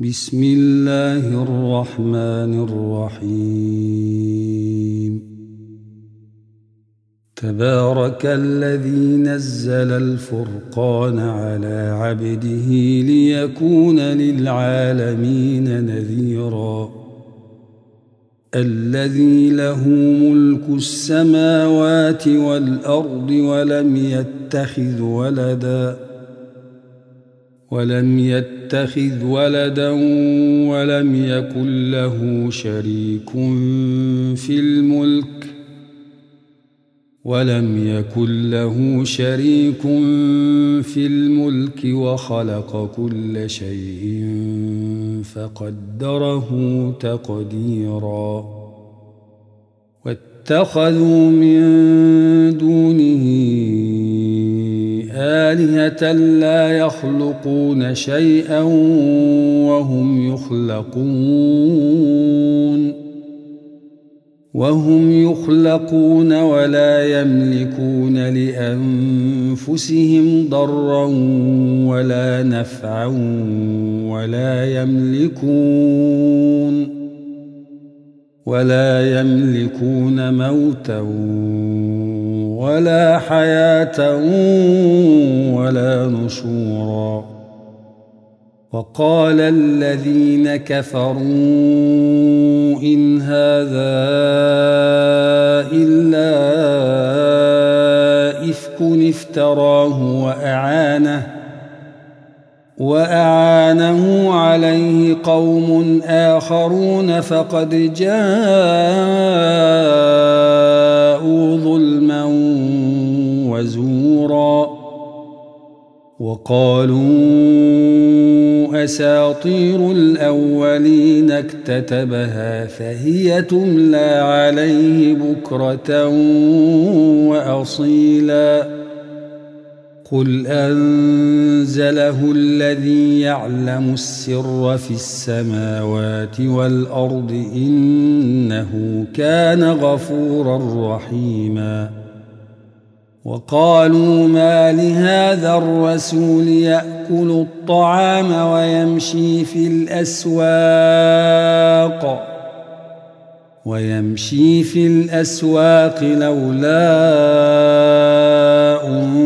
بسم الله الرحمن الرحيم. تبارك الذي نزل الفرقان على عبده ليكون للعالمين نذيرا. الذي له ملك السماوات والأرض ولم يتخذ ولداً ولم يتخذ ولدا ولم يكن له شريك في الملك ولم يكن له شريك في الملك وخلق كل شيء فقدره تقديرا. واتخذوا من دونه آلهة لا يخلقون شيئا وهم يخلقون. وهم يخلقون ولا يملكون لأنفسهم ضرا ولا نفعا ولا يملكون. ولا يملكون موتا ولا حياة ولا نشورا. وقال الذين كفروا إن هذا إلا إفك افتراه وأعانه وأعانه عليه قوم آخرون فقد جاءوا ظلما وزورا وقالوا أساطير الأولين اكتتبها فهي تملى عليه بكرة وأصيلاً قل أنزله الذي يعلم السر في السماوات والأرض إنه كان غفورا رحيما وقالوا ما لهذا الرسول يأكل الطعام ويمشي في الأسواق ويمشي في الأسواق لولا أنزل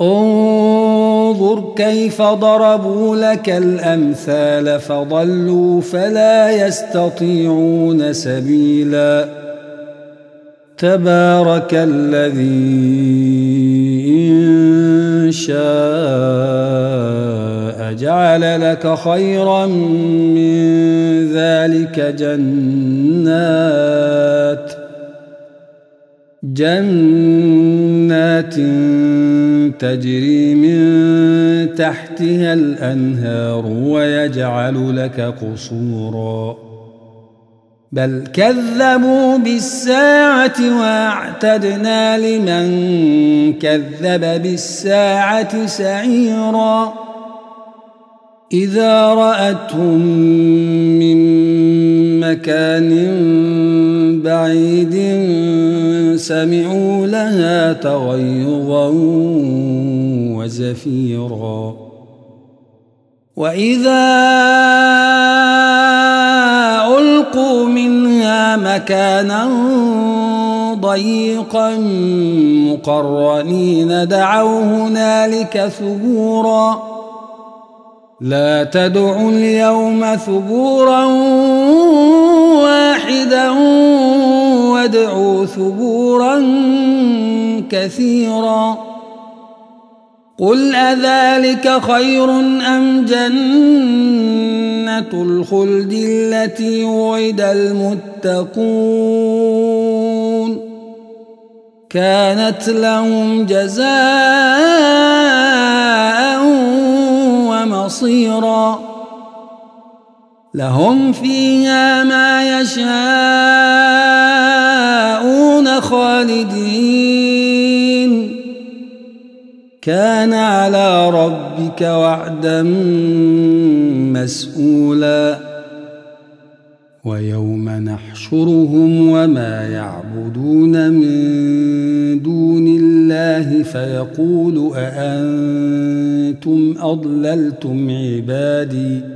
انظر كيف ضربوا لك الأمثال فضلوا فلا يستطيعون سبيلا. تبارك الذي إن شاء جعل لك خيرا من ذلك جنات. جنات تجري من تحتها الأنهار ويجعل لك قصورا. بل كذبوا بالساعة واعتدنا لمن كذب بالساعة سعيرا. إذا رأتهم من مكان بعيد سمعوا لها تغيظا وزفيرا. وإذا ألقوا منها مكانا ضيقا مقرنين دعوا هنالك ثبورا. لا تدعوا اليوم ثبورا واحدا وادعوا ثبورا كثيرا. قل أذلك خير أم جنة الخلد التي وعد المتقون؟ كانت لهم جزاء ومصيرا. لهم فيها ما يشاءون خالدين. كان على ربك وعدا مسؤولا. ويوم نحشرهم وما يعبدون من دون الله فيقول أأنتم أضللتم عبادي؟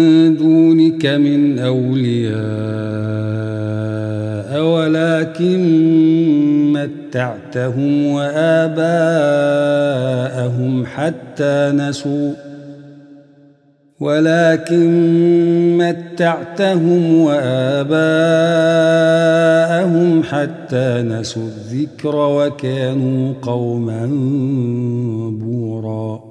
دونك من أولياء ولكن متعتهم وآباءهم حتى نسوا ولكن متعتهم وآباءهم حتى نسوا الذكر وكانوا قوما بورا.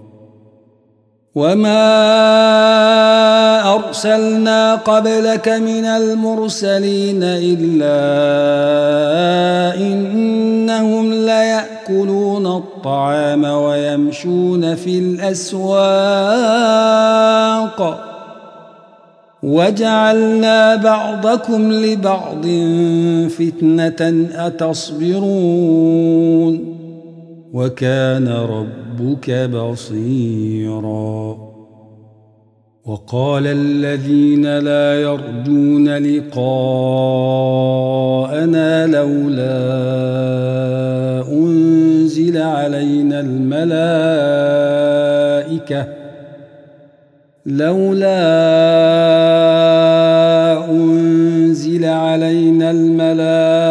وما ارسلنا قبلك من المرسلين الا انهم لياكلون الطعام ويمشون في الاسواق وجعلنا بعضكم لبعض فتنة أتصبرون وكان ربك بصيرا. وقال الذين لا يرجون لقاءنا لولا أنزل علينا الملائكة لولا أنزل علينا الملائكة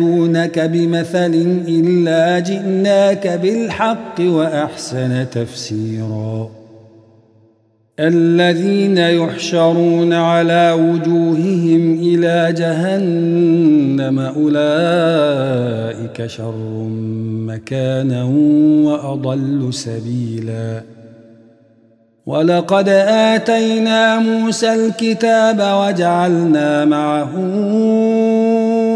يأتونك بمثل إلا جئناك بالحق وأحسن تفسيرا. الذين يحشرون على وجوههم إلى جهنم أولئك شر مكانا وأضل سبيلاً. ولقد آتينا موسى الكتاب وجعلنا معه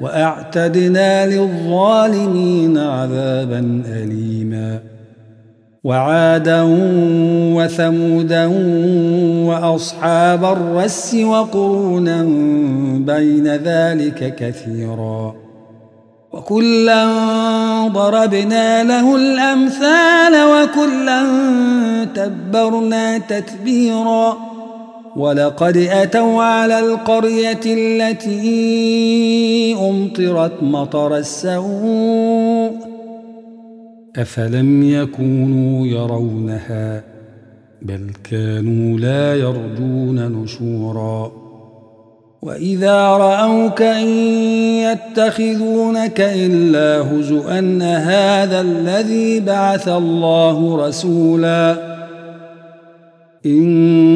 وأعتدنا للظالمين عذابا أليما. وعادا وثمودا وأصحاب الرس وقرونا بين ذلك كثيراً. وكلا ضربنا له الأمثال وكلا تبرنا تتبيرا. ولقد أتوا على القرية التي أمطرت مطر السوء أفلم يكونوا يرونها بل كانوا لا يرجون نشوراً وإذا رأوك إن يتخذونك إلا هزؤا هذا الذي بعث الله رسولا إن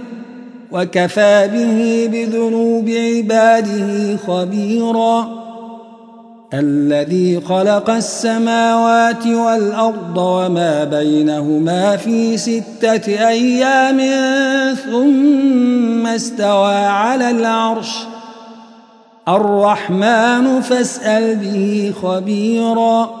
وكفى به بذنوب عباده خبيرا. الذي خلق السماوات والأرض وما بينهما في ستة أيام ثم استوى على العرش. الرحمن فاسأل به خبيرا.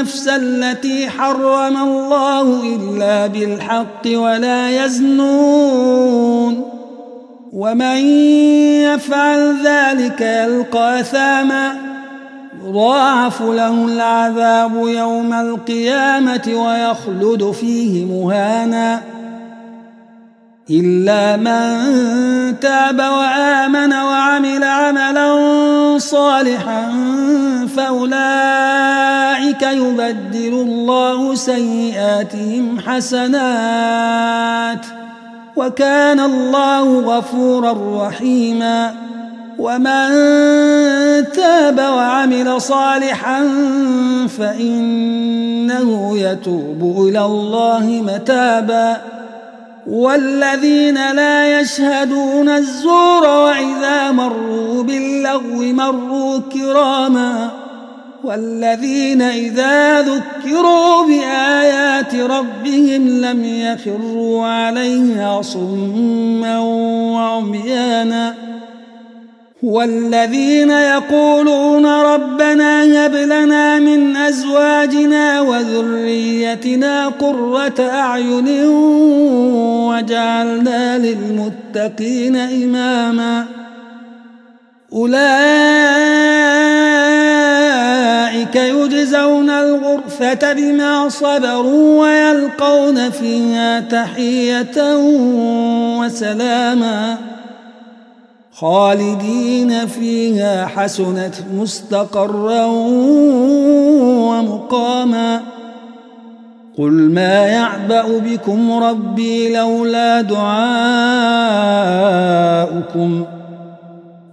النفس التي حرم الله إلا بالحق ولا يزنون. ومن يفعل ذلك يلقى ثاما يضاعف له العذاب يوم القيامة ويخلد فيه مهانا. إلا من تاب وآمن وعمل عملا صالحا فأولئك يبدل الله سيئاتهم حسنات وكان الله غفورا رحيما ومن تاب وعمل صالحا فإنه يتوب إلى الله متابا والذين لا يشهدون الزور وإذا مروا باللغو مروا كراما والذين إذا ذكروا بآيات ربهم لم يخروا عليها صما وعميانا والذين يقولون ربنا هب لنا من أزواجنا وذريتنا قرة أعين وجعلنا للمتقين إماما أولئك الغرفة بما صبروا ويلقون فيها تحية وسلاما خالدين فيها حسنت مستقرا ومقاما قل ما يعبأ بكم ربي لولا دعاؤكم